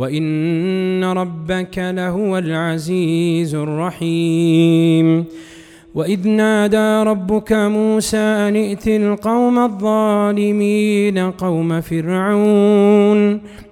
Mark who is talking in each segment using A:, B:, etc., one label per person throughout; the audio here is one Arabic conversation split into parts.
A: وإن ربك لهو العزيز الرحيم. وإذ نادى ربك موسى أن ائت القوم الظالمين قوم فرعون.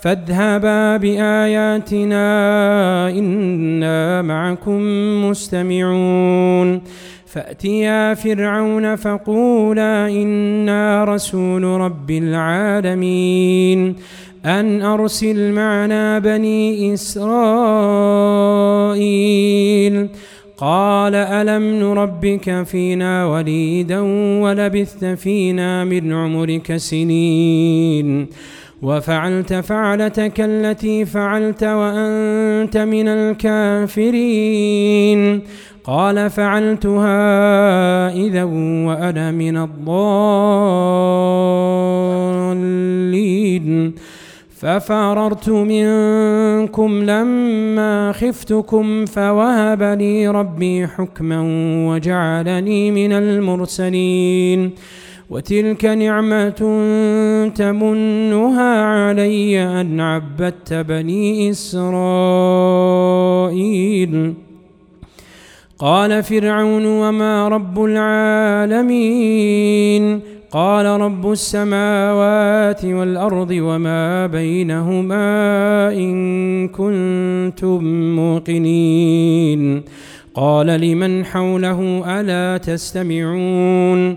A: فاذهبا بآياتنا إنا معكم مستمعون. فأتيا فرعون فقولا إنا رسول رب العالمين. أن أرسل معنا بني إسرائيل. قال ألم نربك فينا وليدا ولبثت فينا من عمرك سنين. وفعلت فعلتك التي فعلت وأنت من الكافرين. قال فعلتها إذا وأنا من الضالين. ففررت منكم لما خفتكم فوهب لي ربي حكما وجعلني من المرسلين. وتلك نعمة تمنها علي أن عبدت بني إسرائيل. قال فرعون وما رب العالمين. قال رب السماوات والأرض وما بينهما إن كنتم موقنين. قال لمن حوله ألا تستمعون؟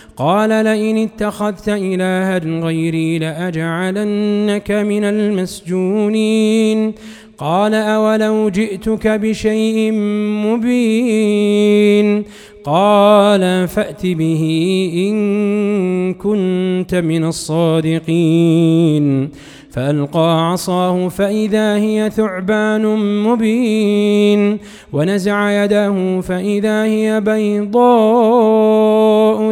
A: قال لئن اتخذت إلها غيري لأجعلنك من المسجونين. قال أولو جئتك بشيء مبين. قال فأت به إن كنت من الصادقين. فألقى عصاه فإذا هي ثعبان مبين. ونزع يده فإذا هي بيضاء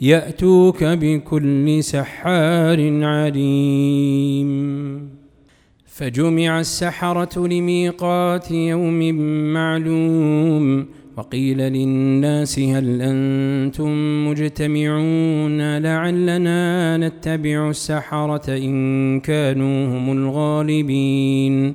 A: يأتوك بكل سحار عليم. فجمع السحرة لميقات يوم معلوم وقيل للناس هل أنتم مجتمعون لعلنا نتبع السحرة إن كانوا هم الغالبين.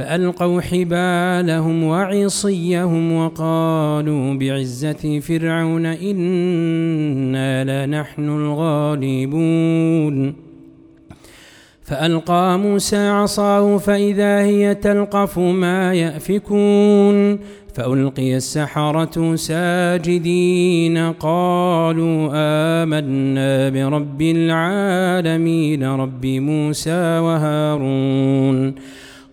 A: فألقوا حبالهم وعصيهم وقالوا بعزة فرعون إنا لنحن الغالبون. فألقى موسى عصاه فإذا هي تلقف ما يأفكون. فألقي السحرة ساجدين قالوا آمنا برب العالمين رب موسى وهارون.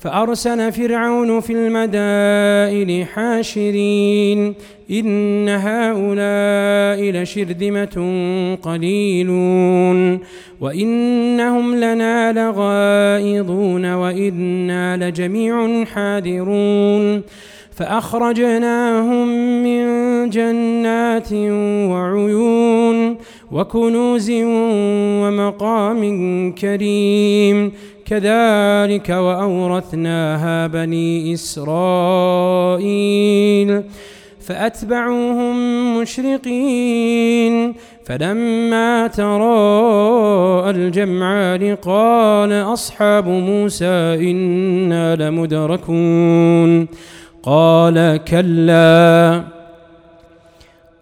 A: فأرسل فرعون في المدائن حاشرين إن هؤلاء لشرذمة قليلون وإنهم لنا لغائظون وإنا لجميع حاذرون فأخرجناهم من جنات وعيون وكنوز ومقام كريم كذلك وأورثناها بني إسرائيل فأتبعوهم مشرقين فلما تراءى الجمعان قال أصحاب موسى إنا لمدركون قال كلا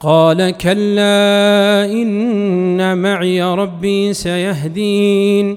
A: قال كلا إن معي ربي سيهدين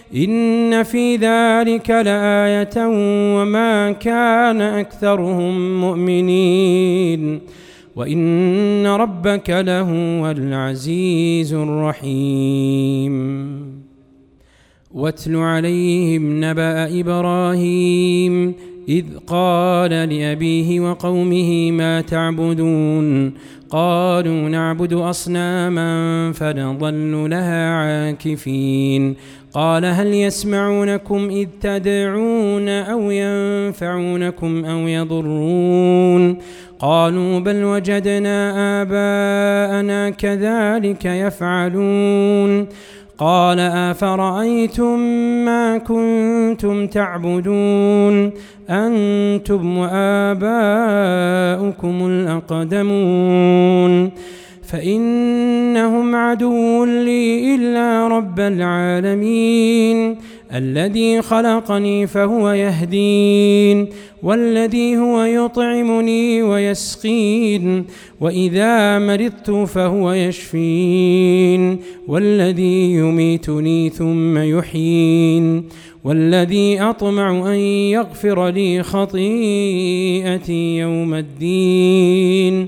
A: إن في ذلك لآية وما كان أكثرهم مؤمنين. وإن ربك لهو العزيز الرحيم. واتل عليهم نبأ إبراهيم إذ قال لأبيه وقومه ما تعبدون. قالوا نعبد أصناما فنظل لها عاكفين. قال هل يسمعونكم إذ تدعون أو ينفعونكم أو يضرون قالوا بل وجدنا آباءنا كذلك يفعلون قال أفرأيتم ما كنتم تعبدون أنتم وآباؤكم الأقدمون فإنهم عدو لي إلا رب العالمين. الذي خلقني فهو يهدين والذي هو يطعمني ويسقين وإذا مرضت فهو يشفين. والذي يميتني ثم يحيين والذي أطمع أن يغفر لي خطيئتي يوم الدين.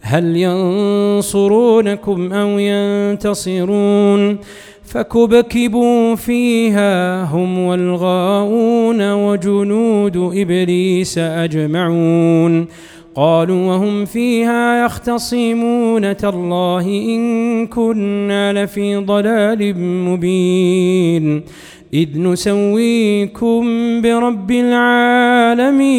A: هل ينصرونكم أو ينتصرون؟ فكبكبوا فيها هم والغاؤون وجنود إبليس أجمعون. قالوا وهم فيها يختصمون تالله إن كنا لفي ضلال مبين. إذ نسويكم برب العالمين.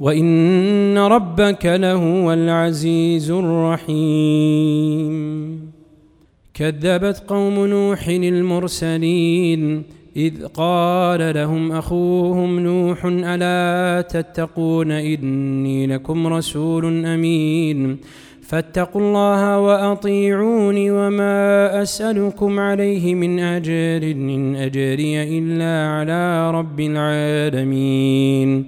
A: وإن ربك لهو العزيز الرحيم. كذبت قوم نوح المرسلين إذ قال لهم أخوهم نوح ألا تتقون إني لكم رسول أمين. فاتقوا الله وأطيعوني وما أسألكم عليه من أجر إن أجري إلا على رب العالمين.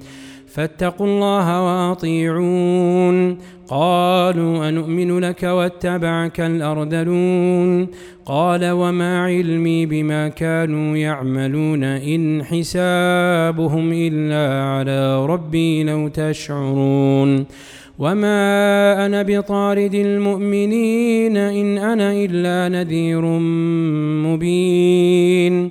A: فاتقوا الله وأطيعون. قالوا أنؤمن لك واتبعك الأرذلون. قال وما علمي بما كانوا يعملون إن حسابهم إلا على ربي لو تشعرون. وما أنا بطارد المؤمنين إن أنا إلا نذير مبين.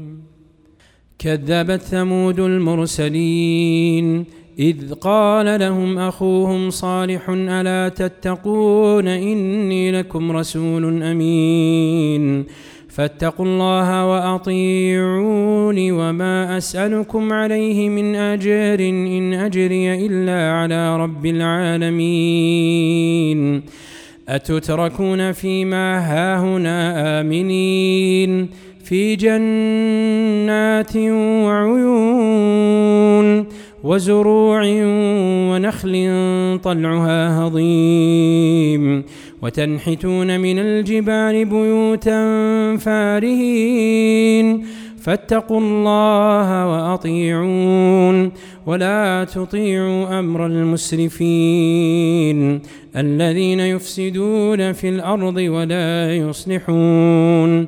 A: كذبت ثمود المرسلين إذ قال لهم أخوهم صالح ألا تتقون إني لكم رسول أمين فاتقوا الله وأطيعوني وما أسألكم عليه من أجر إن أجري إلا على رب العالمين أتتركون فيما هاهنا آمنين في جنات وعيون وزروع ونخل طلعها هضيم وتنحتون من الجبال بيوتا فارهين فاتقوا الله وأطيعون ولا تطيعوا أمر المسرفين الذين يفسدون في الأرض ولا يصلحون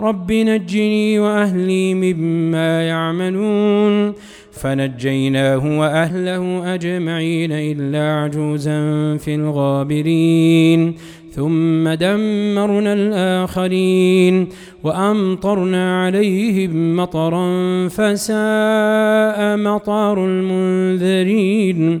A: رب نجني وأهلي مما يعملون. فنجيناه وأهله أجمعين إلا عجوزا في الغابرين. ثم دمرنا الآخرين وأمطرنا عليهم مطرا فساء مطر المنذرين.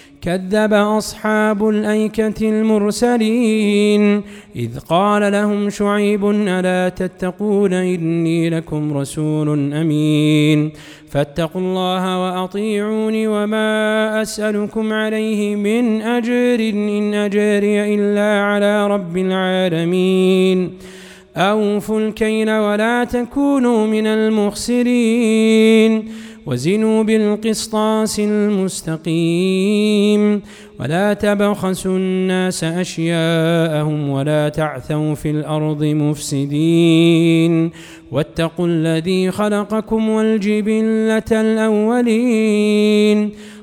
A: كذب أصحاب الأيكة المرسلين. إذ قال لهم شعيب ألا تتقون إني لكم رسول أمين. فاتقوا الله وأطيعوني وما أسألكم عليه من أجر إن أجري إلا على رب العالمين. أوفوا الكيل ولا تكونوا من المخسرين. وزنوا بالقسطاس المستقيم ولا تبخسوا الناس أشياءهم ولا تعثوا في الأرض مفسدين واتقوا الذي خلقكم والجبلة الأولين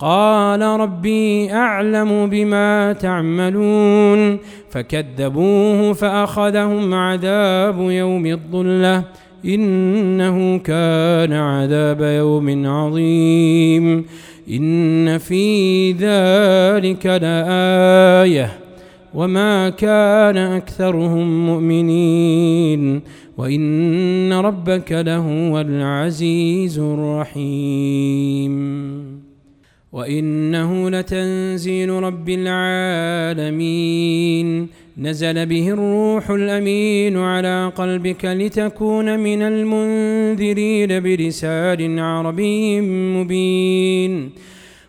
A: قال ربي أعلم بما تعملون فكذبوه فأخذهم عذاب يوم الظلة إنه كان عذاب يوم عظيم إن في ذلك لآية وما كان أكثرهم مؤمنين وإن ربك لهو العزيز الرحيم وإنه لتنزيل رب العالمين. نزل به الروح الأمين على قلبك لتكون من المنذرين بلسان عربي مبين.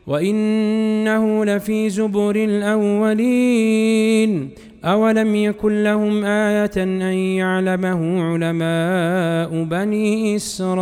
A: وإنه لفي زبر الأولين. أولم يكن لهم آية أن يعلمه علماء بني إسرائيل؟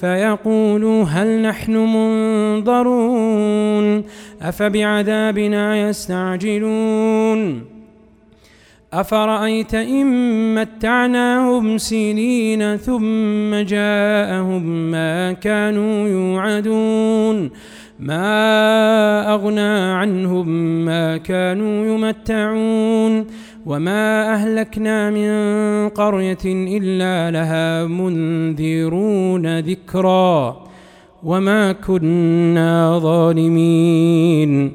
A: فيقولوا هل نحن منظرون؟ أفبعذابنا يستعجلون؟ أفرأيت إن متعناهم سنين ثم جاءهم ما كانوا يوعدون؟ ما أغنى عنهم ما كانوا يمتعون؟ وما أهلكنا من قرية إلا لها منذرون ذكرًا وما كنا ظالمين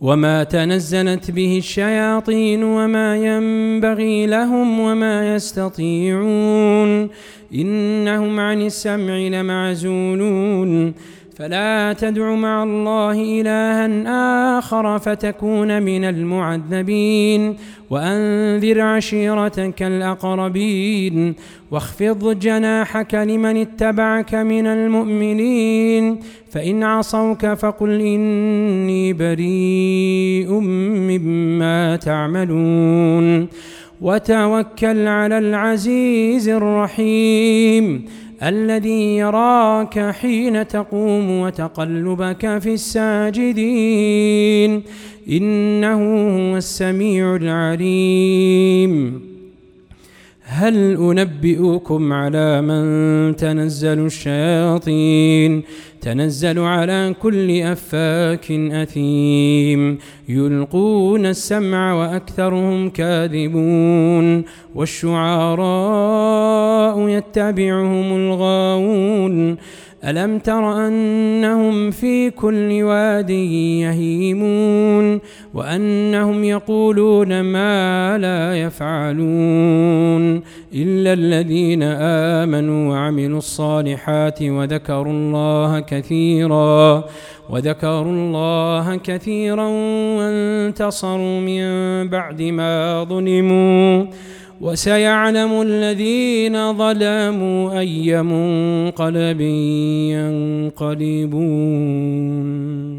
A: وما تنزلت به الشياطين وما ينبغي لهم وما يستطيعون انهم عن السمع لمعزولون فلا تدع مع الله إلها آخر فتكون من المعذبين. وأنذر عشيرتك الأقربين. واخفض جناحك لمن اتبعك من المؤمنين. فإن عصوك فقل إني بريء مما تعملون. وتوكل على العزيز الرحيم. الذي يراك حين تقوم وتقلبك في الساجدين. إنه هو السميع العليم. هل أنبئكم على من تنزل الشياطين؟ تنزل على كل أفاك أثيم. يلقون السمع وأكثرهم كاذبون والشعراء يتبعهم الغاوون ألم تر أنهم في كل واد يهيمون وأنهم يقولون ما لا يفعلون إلا الذين آمنوا وعملوا الصالحات وذكروا الله كثيرا وذكروا الله كثيرا وانتصروا من بعد ما ظلموا. وسيعلم الذين ظلموا أي منقلب ينقلبون.